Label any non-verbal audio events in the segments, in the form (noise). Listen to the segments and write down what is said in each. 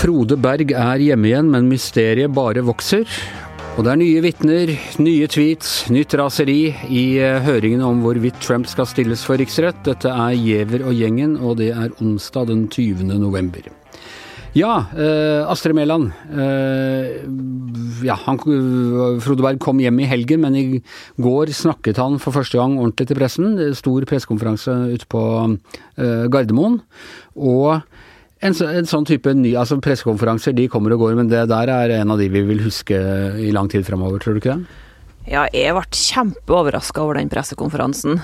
Frode Berg er hjemme igjen, men mysteriet bare vokser. Og det er nye vitner, nye tweets, nytt raseri i høringene om hvorvidt Trump skal stilles for riksrett. Dette er Giæver og gjengen, og det er onsdag den 20. november. Ja, eh, Astrid Mæland. Eh, ja, Frode Berg kom hjem i helgen, men i går snakket han for første gang ordentlig til pressen. Stor pressekonferanse ute på eh, Gardermoen. Og en, en, sånn type ny, altså Pressekonferanser de kommer og går, men det der er en av de vi vil huske i lang tid framover, tror du ikke det? Ja, jeg ble kjempeoverraska over den pressekonferansen.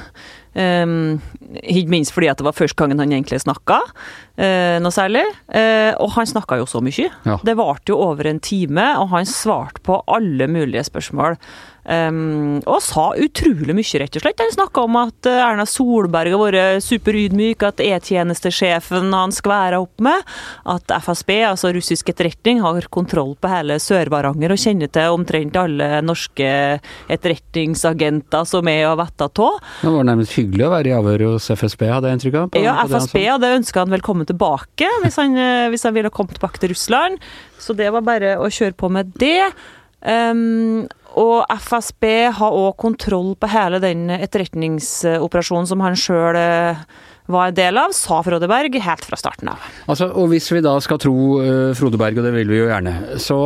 Um, ikke minst fordi at det var første gangen han egentlig snakka uh, noe særlig. Uh, og han snakka jo så mye. Ja. Det varte jo over en time, og han svarte på alle mulige spørsmål. Um, og sa utrolig mye, rett og slett. Han snakka om at eh, Erna Solberg har vært superydmyk, at E-tjenestesjefen han skværa opp med, at FSB, altså russisk etterretning, har kontroll på hele Sør-Varanger og kjenner til omtrent alle norske etterretningsagenter som er og vet av. Det var nærmest hyggelig å være i avhør hos FSB, hadde jeg inntrykk av? Ja, FSB hadde ønska han velkommen tilbake, hvis han, eh, hvis han ville kommet tilbake til Russland. Så det var bare å kjøre på med det. Um, og FSB har òg kontroll på hele den etterretningsoperasjonen som han sjøl eh, var en del av, sa Frode Berg helt fra starten av. Altså, og Hvis vi da skal tro uh, Frode Berg, og det vil vi jo gjerne, så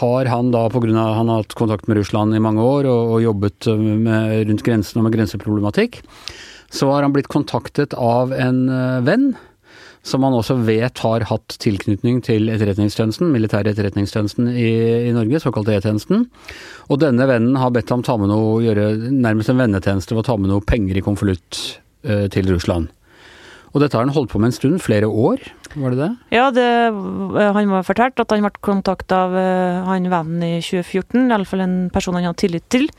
har han da pga. han har hatt kontakt med Russland i mange år og, og jobbet med, rundt grensen og med grenseproblematikk, så har han blitt kontaktet av en uh, venn som man også vet har hatt tilknytning til etterretningstjenesten, militære etterretningstjenesten i, i Norge, såkalt E-tjenesten. Og denne vennen har bedt ham ta med noe, gjøre nærmest en vennetjeneste ved å ta med noe penger i konvolutt eh, til Russland. Og dette har han holdt på med en stund, flere år, var det det? Ja, det, han var fortalt at han ble kontakta av eh, han vennen i 2014, i alle fall en person han hadde tillit til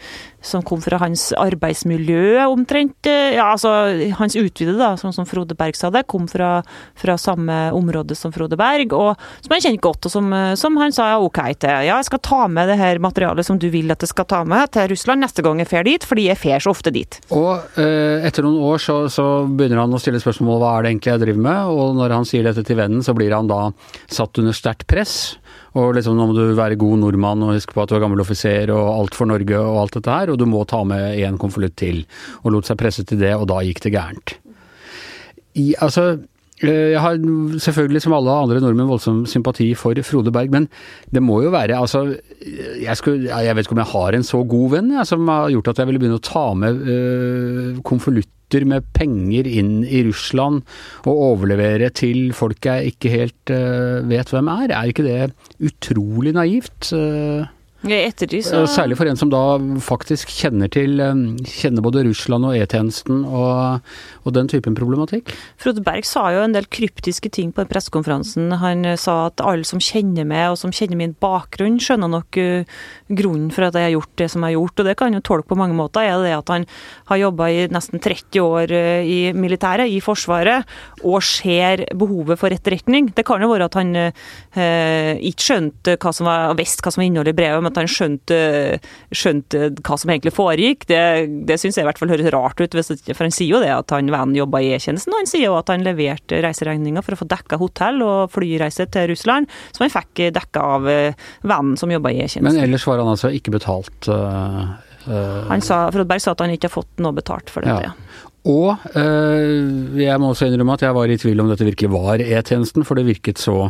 som kom fra hans arbeidsmiljø, omtrent. Ja, altså hans utvide, da, sånn som Frode Berg sa det, kom fra, fra, samme område som Frode Berg, og som han kjente godt, og som, som, han sa ja, ok til. Ja, jeg skal ta med det her materialet som du vil at jeg skal ta med til Russland neste gang jeg fer dit, fordi jeg fer så ofte dit. Og eh, etter noen år så, så, begynner han å stille spørsmål hva er det egentlig jeg driver med, og når han sier dette til vennen, så blir han da satt under sterkt press. Og liksom nå må du være god nordmann og huske på at du er gammel offiser og alt for Norge og alt dette her, og du må ta med en konvolutt til. Og lot seg presse til det, og da gikk det gærent. I, altså, jeg har selvfølgelig som alle andre nordmenn voldsom sympati for Frode Berg, men det må jo være altså Jeg, skulle, jeg vet ikke om jeg har en så god venn jeg, som har gjort at jeg ville begynne å ta med øh, konvolutter med penger inn i Russland og overlevere til folk jeg ikke helt øh, vet hvem er. Er ikke det utrolig naivt? Uh, Ettertid, så... Særlig for en som da faktisk kjenner til kjenner både Russland og E-tjenesten og, og, den typen problematikk. Frode Berg sa jo en del kryptiske ting på pressekonferansen. Han sa at alle som kjenner meg og som kjenner min bakgrunn, skjønner nok uh, grunnen for at jeg har gjort det som jeg har gjort. Og det kan jo tolke på mange måter. Er det at han har jobba i nesten 30 år uh, i militæret, i Forsvaret, og ser behovet for etterretning? Det kan jo være at han eh, ikke skjønte hva som var, visste hva som var innholdet i brevet, men at han skjønte, skjønte, hva som egentlig foregikk, det, det syns jeg i hvert fall høres rart ut. for han sier jo det at han vennen jobba i E-tjenesten, og han sier jo at han leverte reiseregninger for å få dekka hotell og flyreise til Russland, som han fikk dekka av eh, vennen som jobba i E-tjenesten. Men ellers var han altså ikke betalt? Uh, han sa, Frodberg sa at han ikke har fått noe betalt for dette. Ja. Og øh, jeg må også innrømme at jeg var i tvil om dette virkelig var E-tjenesten, for det virket så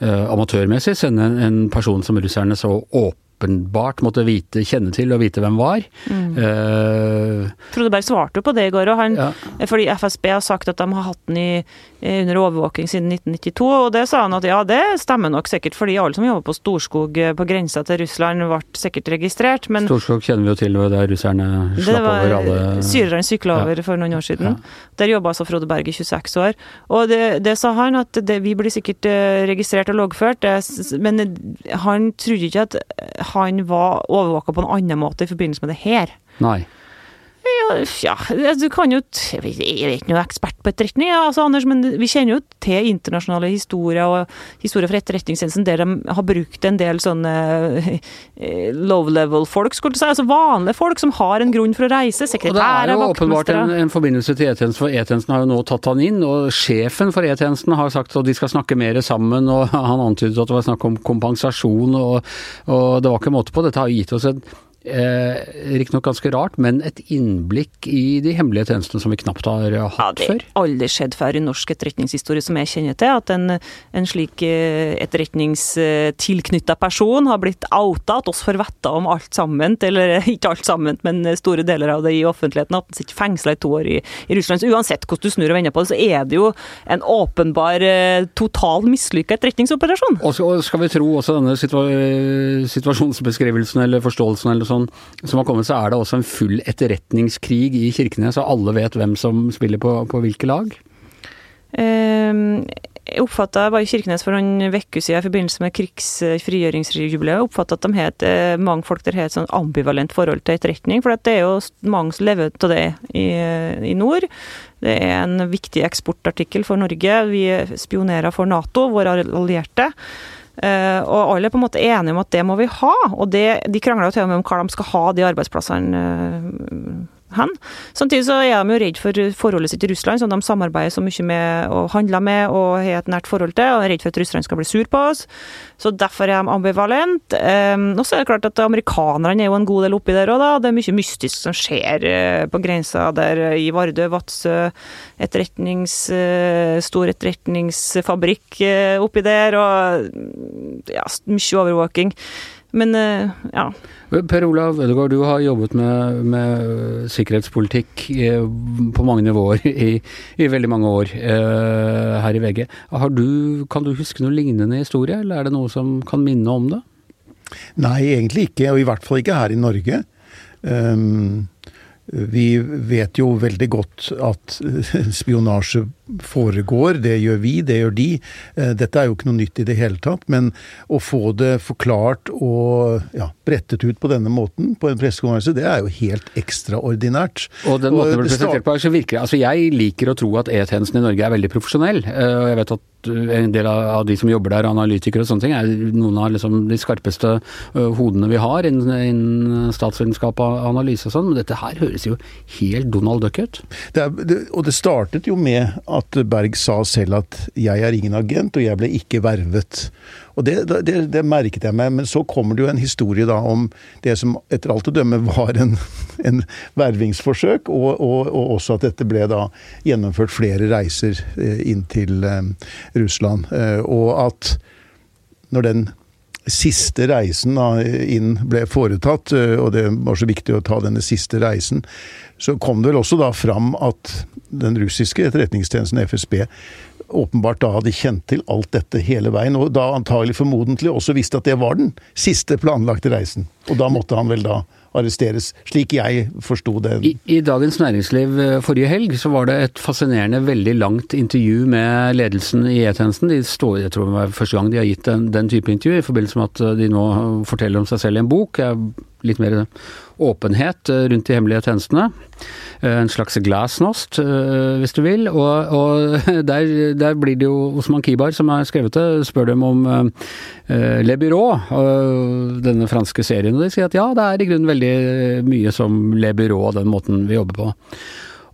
øh, amatørmessig. Sende en, person som russerne så åpent åpenbart måtte vite, kjenne til og vite hvem var. Mm. Uh, Frode Berg svarte jo på det i går, og han, ja. fordi FSB har sagt at de har hatt den i, under overvåking siden 1992. Og det sa han at ja, det stemmer nok sikkert, fordi alle som jobber på Storskog eh, på grensa til Russland, ble sikkert registrert. Men Storskog kjenner vi jo til, der russerne slapp over alle var syrerne sykla over ja. for noen år siden. Ja. Der jobba altså Frode Berg i 26 år. Og det, det sa han, at det, vi blir sikkert eh, registrert og loggført, det, men han trodde ikke at han var overvåka på en annen måte i forbindelse med det her. Nei. Ja, du kan jo Jeg er ikke noe ekspert på etterretning, ja, altså, Anders, men vi kjenner jo til internasjonale historier og historier fra Etterretningstjenesten der de har brukt en del sånne eh, low level-folk, skulle du si. Altså vanlige folk som har en grunn for å reise. Sekretærer, vaktmestere. Det er jo åpenbart en, en, forbindelse til E-tjenesten, for E-tjenesten har jo nå tatt han inn. Og sjefen for E-tjenesten har sagt at de skal snakke mer sammen, og (laughs) han antydet at det var snakk om kompensasjon, og, og det var ikke måte på. Dette har gitt oss et eh, riktignok ganske rart, men et innblikk i de hemmelige tjenestene som vi knapt har hatt før. Ja, det har aldri skjedd før i norsk etterretningshistorie som jeg kjenner til, at en, en slik eh, etterretningstilknytta person har blitt outa, at oss får vite om alt sammen, eller ikke alt sammen, men store deler av det i offentligheten, at en sitter fengsla i to år i, i, Russland. Så uansett hvordan du snur og vender på det, så er det jo en åpenbar eh, total mislykka etterretningsoperasjon. Og skal vi tro også denne situasjonsbeskrivelsen eller forståelsen eller sånn sånn, som har kommet, så er det også en full etterretningskrig i Kirkenes, så alle vet hvem som spiller på, på hvilke lag? Um, jeg oppfatta bare Kirkenes for noen uker siden i forbindelse med krigsfrigjøringsjubileet oppfatta at de het, eh, mange folk der har et sånn ambivalent forhold til etterretning. For det er jo mange som lever av det i, i, nord. Det er en viktig eksportartikkel for Norge. Vi spionerer for Nato, våre allierte. Uh, og alle er på en måte enige om at det må vi ha, og det, de krangler jo til og med om hva de skal ha de arbeidsplassene uh, hen. Samtidig så er de jo redd for forholdet sitt til Russland, som de samarbeider så mye med og handler med og har et nært forhold til, og er redd for at Russland skal bli sur på oss. Så derfor er de ambivalent. Um, og så er det klart at amerikanerne er jo en god del oppi der òg, da. Det er mye mystisk som skjer uh, på grensa der uh, i Vardø, Vadsø. Etterretnings... Uh, stor etterretningsfabrikk oppi der, og ja, mye overvåking. Men ja. Per Olav Ødegaard, du har jobbet med, med sikkerhetspolitikk på mange nivåer i, i, veldig mange år eh, her i VG. Du, kan du huske noe lignende historie, eller er det noe som kan minne om det? Nei, egentlig ikke, og i hvert fall ikke her i Norge. Um, vi vet jo veldig godt at (laughs) spionasje foregår. Det gjør vi, det gjør de. Eh, dette er jo ikke noe nytt i det hele tatt. Men å få det forklart og ja, brettet ut på denne måten på en pressekonferanse, det er jo helt ekstraordinært. Og den måten det blir presentert på, så virker Altså, jeg liker å tro at E-tjenesten i Norge er veldig profesjonell. Eh, og jeg vet at en del av de som jobber der, analytikere og sånne ting, er noen av liksom de skarpeste eh, hodene vi har innen, innen statsvitenskap og analyse og sånn. Men dette her høres jo helt Donald Duck ut. Det er, det, og det startet jo med at Berg sa selv at 'jeg er ingen agent, og jeg ble ikke vervet'. Og det, det, det, merket jeg meg, men så kommer det jo en historie da om det som etter alt å dømme var en, (laughs) en vervingsforsøk, og, og, og, også at dette ble da gjennomført flere reiser eh, inn til eh, Russland. Eh, og at når den siste reisen da, inn ble foretatt, og det var så viktig å ta denne siste reisen, så kom det vel også da fram at den russiske etterretningstjenesten FSB åpenbart da hadde kjent til alt dette hele veien, og da antagelig formodentlig også visste at det var den siste planlagte reisen. Og da måtte han vel da arresteres, slik jeg forsto det. I, I, Dagens Næringsliv eh, forrige helg så var det et fascinerende, veldig langt intervju med ledelsen i E-tjenesten. De står, jeg tror det var første gang de har gitt den, den type intervju, i forbindelse med at eh, de nå forteller om seg selv i en bok. Litt mer åpenhet eh, rundt de hemmelige tjenestene. Eh, en slags glasnost, eh, hvis du vil. Og, og (laughs) der, der, blir det jo Osman Kibar, som har skrevet det, spør dem om uh, Le Byrå, denne franske serien. Og de sier at ja, det er i grunnen veldig mye som Le Byrå, den måten vi jobber på.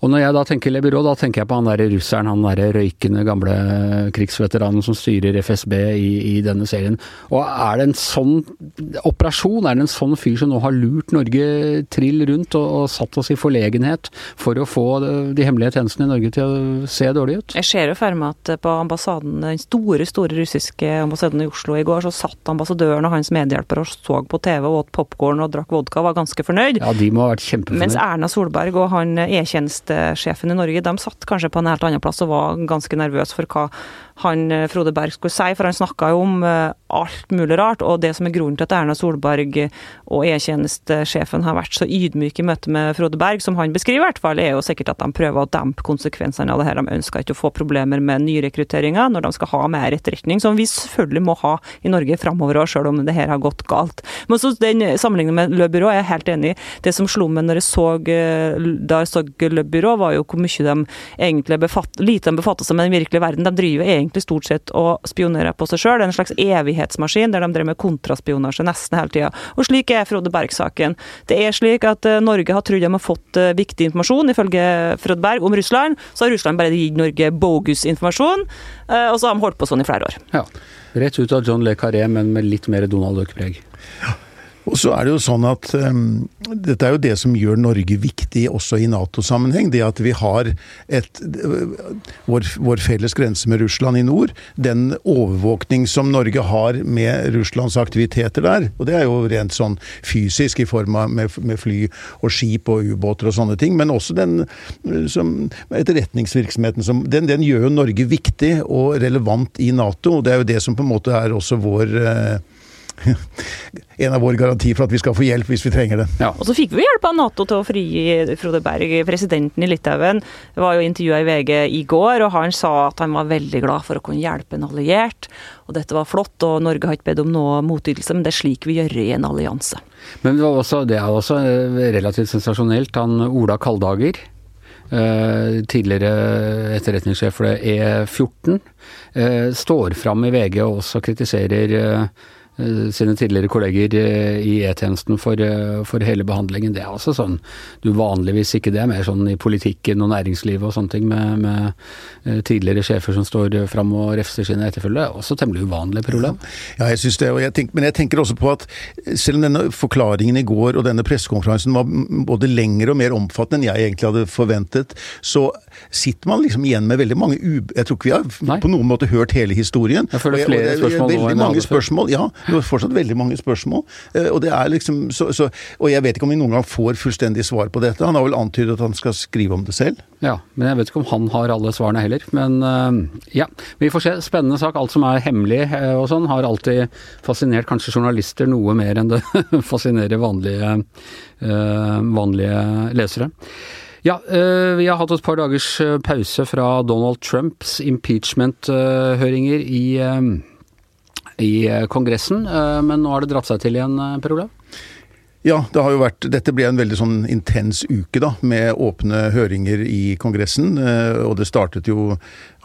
Og når jeg da tenker Le Byrå, da tenker jeg på han derre russeren, han derre røykende gamle krigsveteranen som styrer FSB i, i, denne serien. Og er det en sånn operasjon, er det en sånn fyr som nå har lurt Norge trill rundt og, og satt oss i forlegenhet for å få de hemmelige tjenestene i Norge til å se dårlig ut? Jeg ser jo for meg at på ambassaden, den store, store russiske ambassaden i Oslo i går, så satt ambassadøren og hans medhjelper og så på TV og åt popkorn og drakk vodka og var ganske fornøyd. Ja, de må ha vært kjempefornøyd. Mens Erna Solberg og han E-tjeneste tjenestsjefen i Norge, de satt kanskje på en helt annen plass og var ganske nervøse for hva han eh, Frode Berg skulle si, for han snakka jo om eh, alt mulig rart. Og det som er grunnen til at Erna Solberg og E-tjenestesjefen har vært så ydmyk i møte med Frode Berg, som han beskriver i hvert fall, er jo sikkert at de prøver å dempe konsekvensene av det her. De ønsker ikke å få problemer med nyrekrutteringa når de skal ha mer etterretning, som vi selvfølgelig må ha i Norge framover òg, sjøl om det her har gått galt. Men så den sammenligningen med Le Byrå er jeg helt enig i. Det som slo meg når jeg så, da jeg så Le Byrå, var jo hvor mye de egentlig befatt, lite de befatter seg med den virkelige verden. De driver egentlig stort sett og spionerer på seg sjøl. En slags evighetsmaskin der de drev med kontraspionasje nesten hele tida. Og slik er Frode Berg-saken. Det er slik at eh, Norge har trodd de har fått eh, viktig informasjon, ifølge Frode Berg, om Russland. Så har Russland bare gitt Norge bogus informasjon, eh, og så har de holdt på sånn i flere år. Ja. Rett ut av John Le Carré, men med litt mer Donald Duck-preg. Ja. Og så er det jo sånn at um, Dette er jo det som gjør Norge viktig også i Nato-sammenheng. Det at vi har et, vår, vår, felles grense med Russland i nord. Den overvåkning som Norge har med Russlands aktiviteter der. Og det er jo rent sånn fysisk i form av med, med fly og skip og ubåter og sånne ting. Men også den som, etterretningsvirksomheten som den, den, gjør jo Norge viktig og relevant i Nato. og Det er jo det som på en måte er også vår uh, en av våre garantier for at vi skal få hjelp hvis vi trenger det. Ja. Og så fikk vi hjelp av Nato til å frigi Frode Berg, presidenten i Litauen. Det var jo intervjua i VG i går, og han sa at han var veldig glad for å kunne hjelpe en alliert. Og dette var flott, og Norge har ikke bedt om noe motytelse, men det er slik vi gjør i en allianse. Men det, også, det er også eh, relativt sensasjonelt. Han Ola Kaldager, Uh, tidligere etterretningssjef for E14, uh, står fram i VG og også kritiserer Eh, sine tidligere kolleger eh, i E-tjenesten for, eh, for, hele behandlingen. Det er altså sånn du vanligvis ikke det, er mer sånn i politikken og næringslivet og sånne ting med, med tidligere sjefer som står fram og refser sine etterfølgere. Også temmelig uvanlig, problem. Ja, jeg syns det. Jeg tenker, men jeg tenker også på at selv om denne forklaringen i går og denne pressekonferansen var både lengre og mer omfattende enn jeg egentlig hadde forventet, så sitter man liksom igjen med veldig mange u... Jeg tror ikke vi har Nei. på noen måte hørt hele historien. Jeg føler flere spørsmål nå enn mange spørsmål, ja. Det var fortsatt veldig mange spørsmål. Eh, og liksom så, så, Og jeg vet ikke om vi noen gang får fullstendig svar på dette. Han har vel antydet at han skal skrive om det selv? Ja, men jeg vet ikke om han har alle svarene heller. Men uh, ja, vi får se. Spennende sak. Alt som er hemmelig uh, og sånn, har alltid fascinert kanskje journalister noe mer enn det (laughs) fascinerer vanlige, vanlige lesere. Ja, vi har hatt et par dagers pause fra Donald Trumps impeachment-høringer i i eh, Kongressen, eh, men nå har det dratt seg til igjen, eh, Per Olav? Ja, det har jo vært, dette ble en veldig sånn intens uke da, med åpne høringer i Kongressen. Og det startet jo,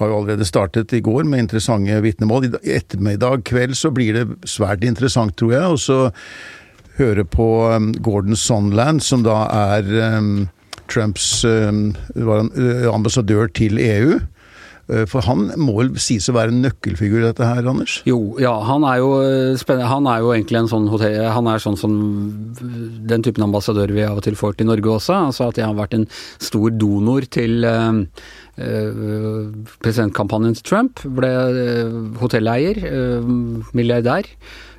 har jo allerede startet i går med interessante vitnemål. I ettermiddag kveld så blir det svært interessant, tror jeg. Og så høre på Gordon Sonland, som da er um, Trumps um, ambassadør til EU. Eh, for han må vel sies å være en nøkkelfigur i dette her, Anders? Jo, ja. Han er jo, spennende. han er jo egentlig en sånn hotell... Han er sånn som den typen ambassadør vi av og til får til Norge også. Altså at jeg har vært en stor donor til uh, presidentkampanjen til Trump. Ble hotelleier, milliardær.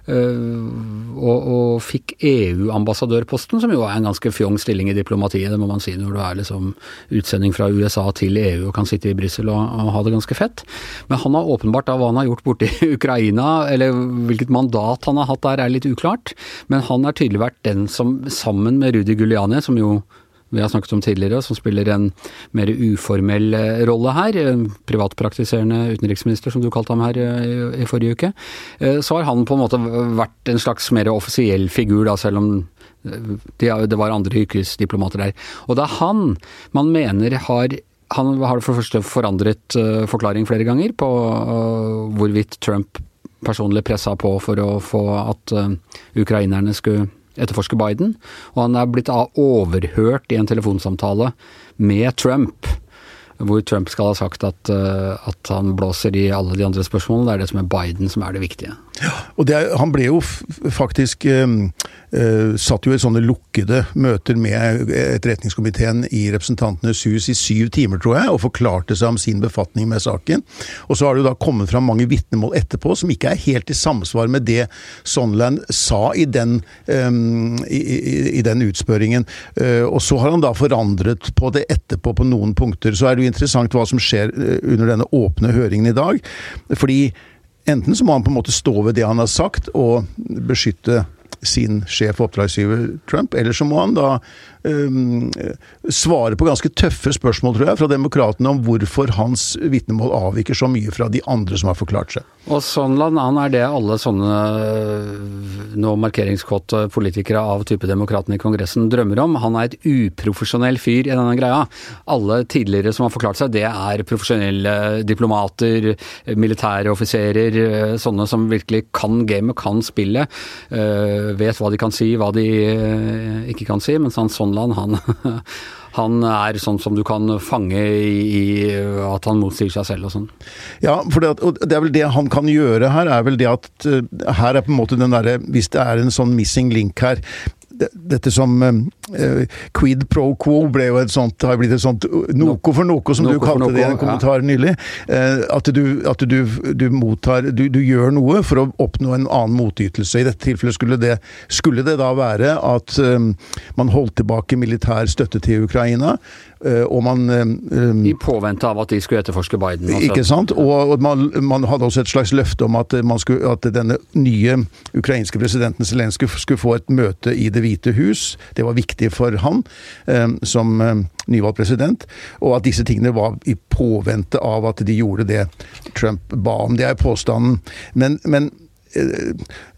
Eh, og, og fikk EU-ambassadørposten, som jo er en ganske fjong stilling i diplomatiet, det må man si når du er liksom utsending fra USA til EU og kan sitte i Brussel og, og, ha det ganske fett. Men han har åpenbart da hva han har gjort borti (laughs) Ukraina, eller hvilket mandat han har hatt der er litt uklart, men han har tydelig vært den som sammen med Rudi Guliani, som jo vi har snakket om tidligere, som spiller en mer uformell eh, rolle her. Privatpraktiserende utenriksminister, som du kalte ham her eh, i, forrige uke. Eh, så har han på en måte vært en slags mer offisiell figur, da, selv om det var andre yrkesdiplomater der. Og det er han man mener har han har for det første forandret forklaring flere ganger på hvorvidt Trump personlig pressa på for å få at ukrainerne skulle etterforsker Biden, og han er blitt overhørt i en telefonsamtale med Trump hvor Trump skal ha sagt at, uh, at, han blåser i alle de andre spørsmålene. Det er det som er Biden som er det viktige. Ja, og er, Han ble jo faktisk uh, Satt jo i sånne lukkede møter med etterretningskomiteen i Representantenes hus i syv timer, tror jeg, og forklarte seg om sin befatning med saken. Og så har det jo da kommet fram mange vitnemål etterpå som ikke er helt i samsvar med det Sondland sa i den, eh, i, i, i den utspørringen. Eh, og så har han da forandret på det etterpå på noen punkter. Så er det jo interessant hva som skjer under denne åpne høringen i dag. Fordi enten så må han på en måte stå ved det han har sagt, og beskytte sin sjef og oppdragsgiver Trump, eller så må han da um, svare på ganske tøffe spørsmål, tror jeg, fra demokratene om hvorfor hans vitnemål avviker så mye fra de andre som har forklart seg. Og Sondland han er det alle sånne nå markeringskåte politikere av type demokratene i Kongressen drømmer om. Han er et uprofesjonell fyr i denne greia. Alle tidligere som har forklart seg, det er profesjonelle diplomater, militære offiserer, sånne som virkelig kan gamet, kan spillet, vet hva de kan si, hva de ikke kan si. Mens han Sonland, han (laughs) han er sånn som du kan fange i, at han motsier seg selv og sånn. Ja, for det, det, er vel det han kan gjøre her, er vel det at uh, her er på en måte den derre Hvis det er en sånn missing link her dette som uh, quid pro quo ble jo et sånt, har blitt et sånt noco for noco, som noco du kalte det i en kommentar ja. nylig. Uh, at, du, at du, du, mottar du, du, gjør noe for å oppnå en annen motytelse. I dette tilfellet skulle det, skulle det da være at um, man holdt tilbake militær støtte til Ukraina. Eh, og man um, I påvente av at de skulle etterforske Biden. Altså. Ikke sant. Og man, man, hadde også et slags løfte om at, skulle, at denne nye ukrainske presidenten Zelenskyj skulle få et møte i Det hvite hus. Det var viktig for han som nyvalgt president. Og at disse tingene var i påvente av at de gjorde det Trump ba om. Det er påstanden. men, men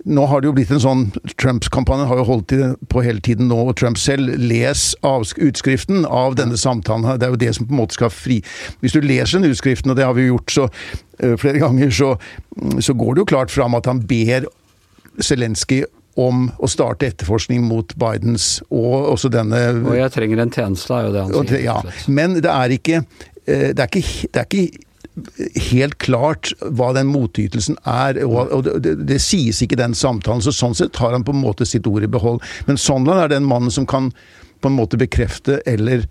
nå har det jo blitt en sånn Trumps-kampanje har jo holdt på hele tiden nå, og Trump selv. Les utskriften av denne samtalen. Det er jo det som på en måte skal fri Hvis du leser den utskriften, og det har vi gjort så uh, flere ganger, så, så, går det jo klart fram at han ber Zelenskyj om å starte etterforskning mot Bidens og også denne Og jeg trenger en tjeneste, er jo det han sier. Ja, men det er ikke eh, det er ikke, det er ikke helt klart hva den motytelsen er. og, og det, det, sies ikke i den samtalen. så Sånn sett har han på en måte sitt ord i behold. Men Sondland er den mannen som kan på en måte bekrefte eller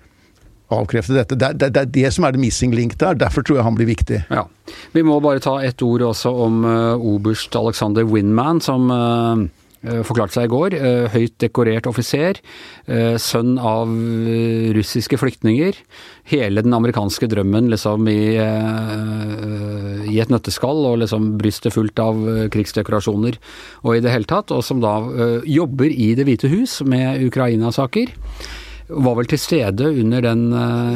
avkrefte dette. Det, det, det, er det som er det missing link der. Derfor tror jeg han blir viktig. Ja. Vi må bare ta ett ord også om uh, oberst Alexander Winman, som uh forklarte seg i går. Eh, høyt dekorert offiser. Eh, sønn av russiske flyktninger. Hele den amerikanske drømmen liksom i, i et nøtteskall, og liksom brystet fullt av krigsdekorasjoner og i det hele tatt. Og som da jobber i Det hvite hus med Ukraina-saker var vel til stede under den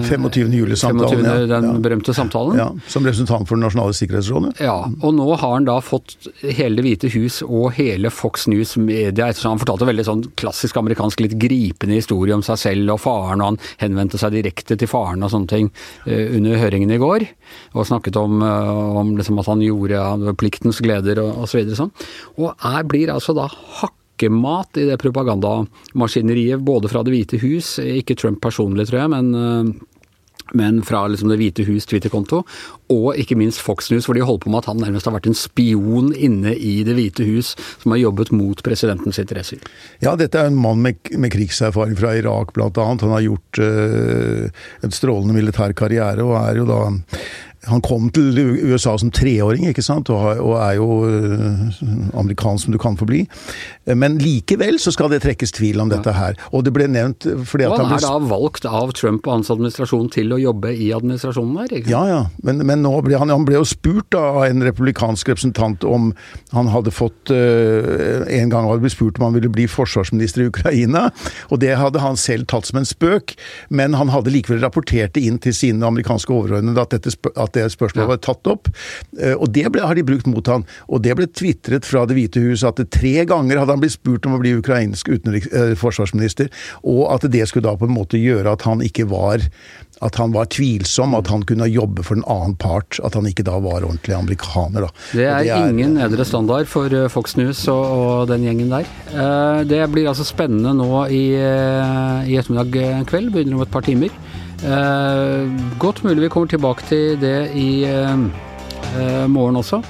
25. Eh, juli-samtalen. Ja. Den ja. berømte samtalen. Ja, Som representant for Det nasjonale sikkerhetsrådet. Ja, og nå har han da fått hele Det hvite hus og hele Fox News Media ettersom Han fortalte veldig sånn klassisk amerikansk, litt gripende historie om seg selv og faren, og han henvendte seg direkte til faren og sånne ting eh, under høringen i går. Og snakket om, eh, om liksom at han gjorde pliktens gleder og osv. Så sånn. Og er, blir altså da hakk mat i det propagandamaskineriet, både fra Det hvite hus, ikke Trump personlig, tror jeg, men eh, men fra liksom Det hvite hus Twitter-konto, og ikke minst Fox News, hvor de holder på med at han nærmest har vært en spion inne i Det hvite hus, som har jobbet mot presidentens interesser. Ja, dette er en mann med, med krigserfaring fra Irak, annet. Han har gjort øh, en strålende militær karriere, og er jo da han kom til USA som treåring, ikke sant, og, er jo øh, amerikansk som du kan få bli. Men likevel så skal det trekkes tvil om dette her. Og det ble nevnt fordi at han ble... er da valgt av Trump og hans administrasjon til å jobbe i administrasjonen? Ikke? Ja, ja. Men, men ble han, han, ble jo spurt av en republikansk representant om han hadde fått uh, En gang hadde blitt spurt om han ville bli forsvarsminister i Ukraina. Og det hadde han selv tatt som en spøk, men han hadde likevel rapportert det inn til sine amerikanske overordnede at dette at at det spørsmålet var tatt opp. Eh, og det ble, har de brukt mot han. Og det ble tvitret fra Det hvite hus at tre ganger hadde han blitt spurt om å bli ukrainsk utenriks, eh, forsvarsminister, og at det skulle da på en måte gjøre at han ikke var at han var tvilsom, at han kunne jobbe for en annen part. At han ikke da var ordentlig amerikaner. Da. Det er, det er ingen nedre standard for eh, Fox News og, og, den gjengen der. Det blir altså spennende nå i, i ettermiddag kveld. Begynner om et par timer. Eh, godt mulig vi kommer tilbake til det i eh, eh, morgen også.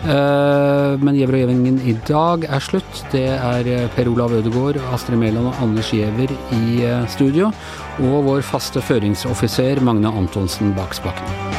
Men Gjever og Gjevingen i dag er slutt. Det er Per Olav Ødegaard, Astrid Mæland og Anders Giæver i studio. Og vår faste føringsoffiser Magne Antonsen bak spaken.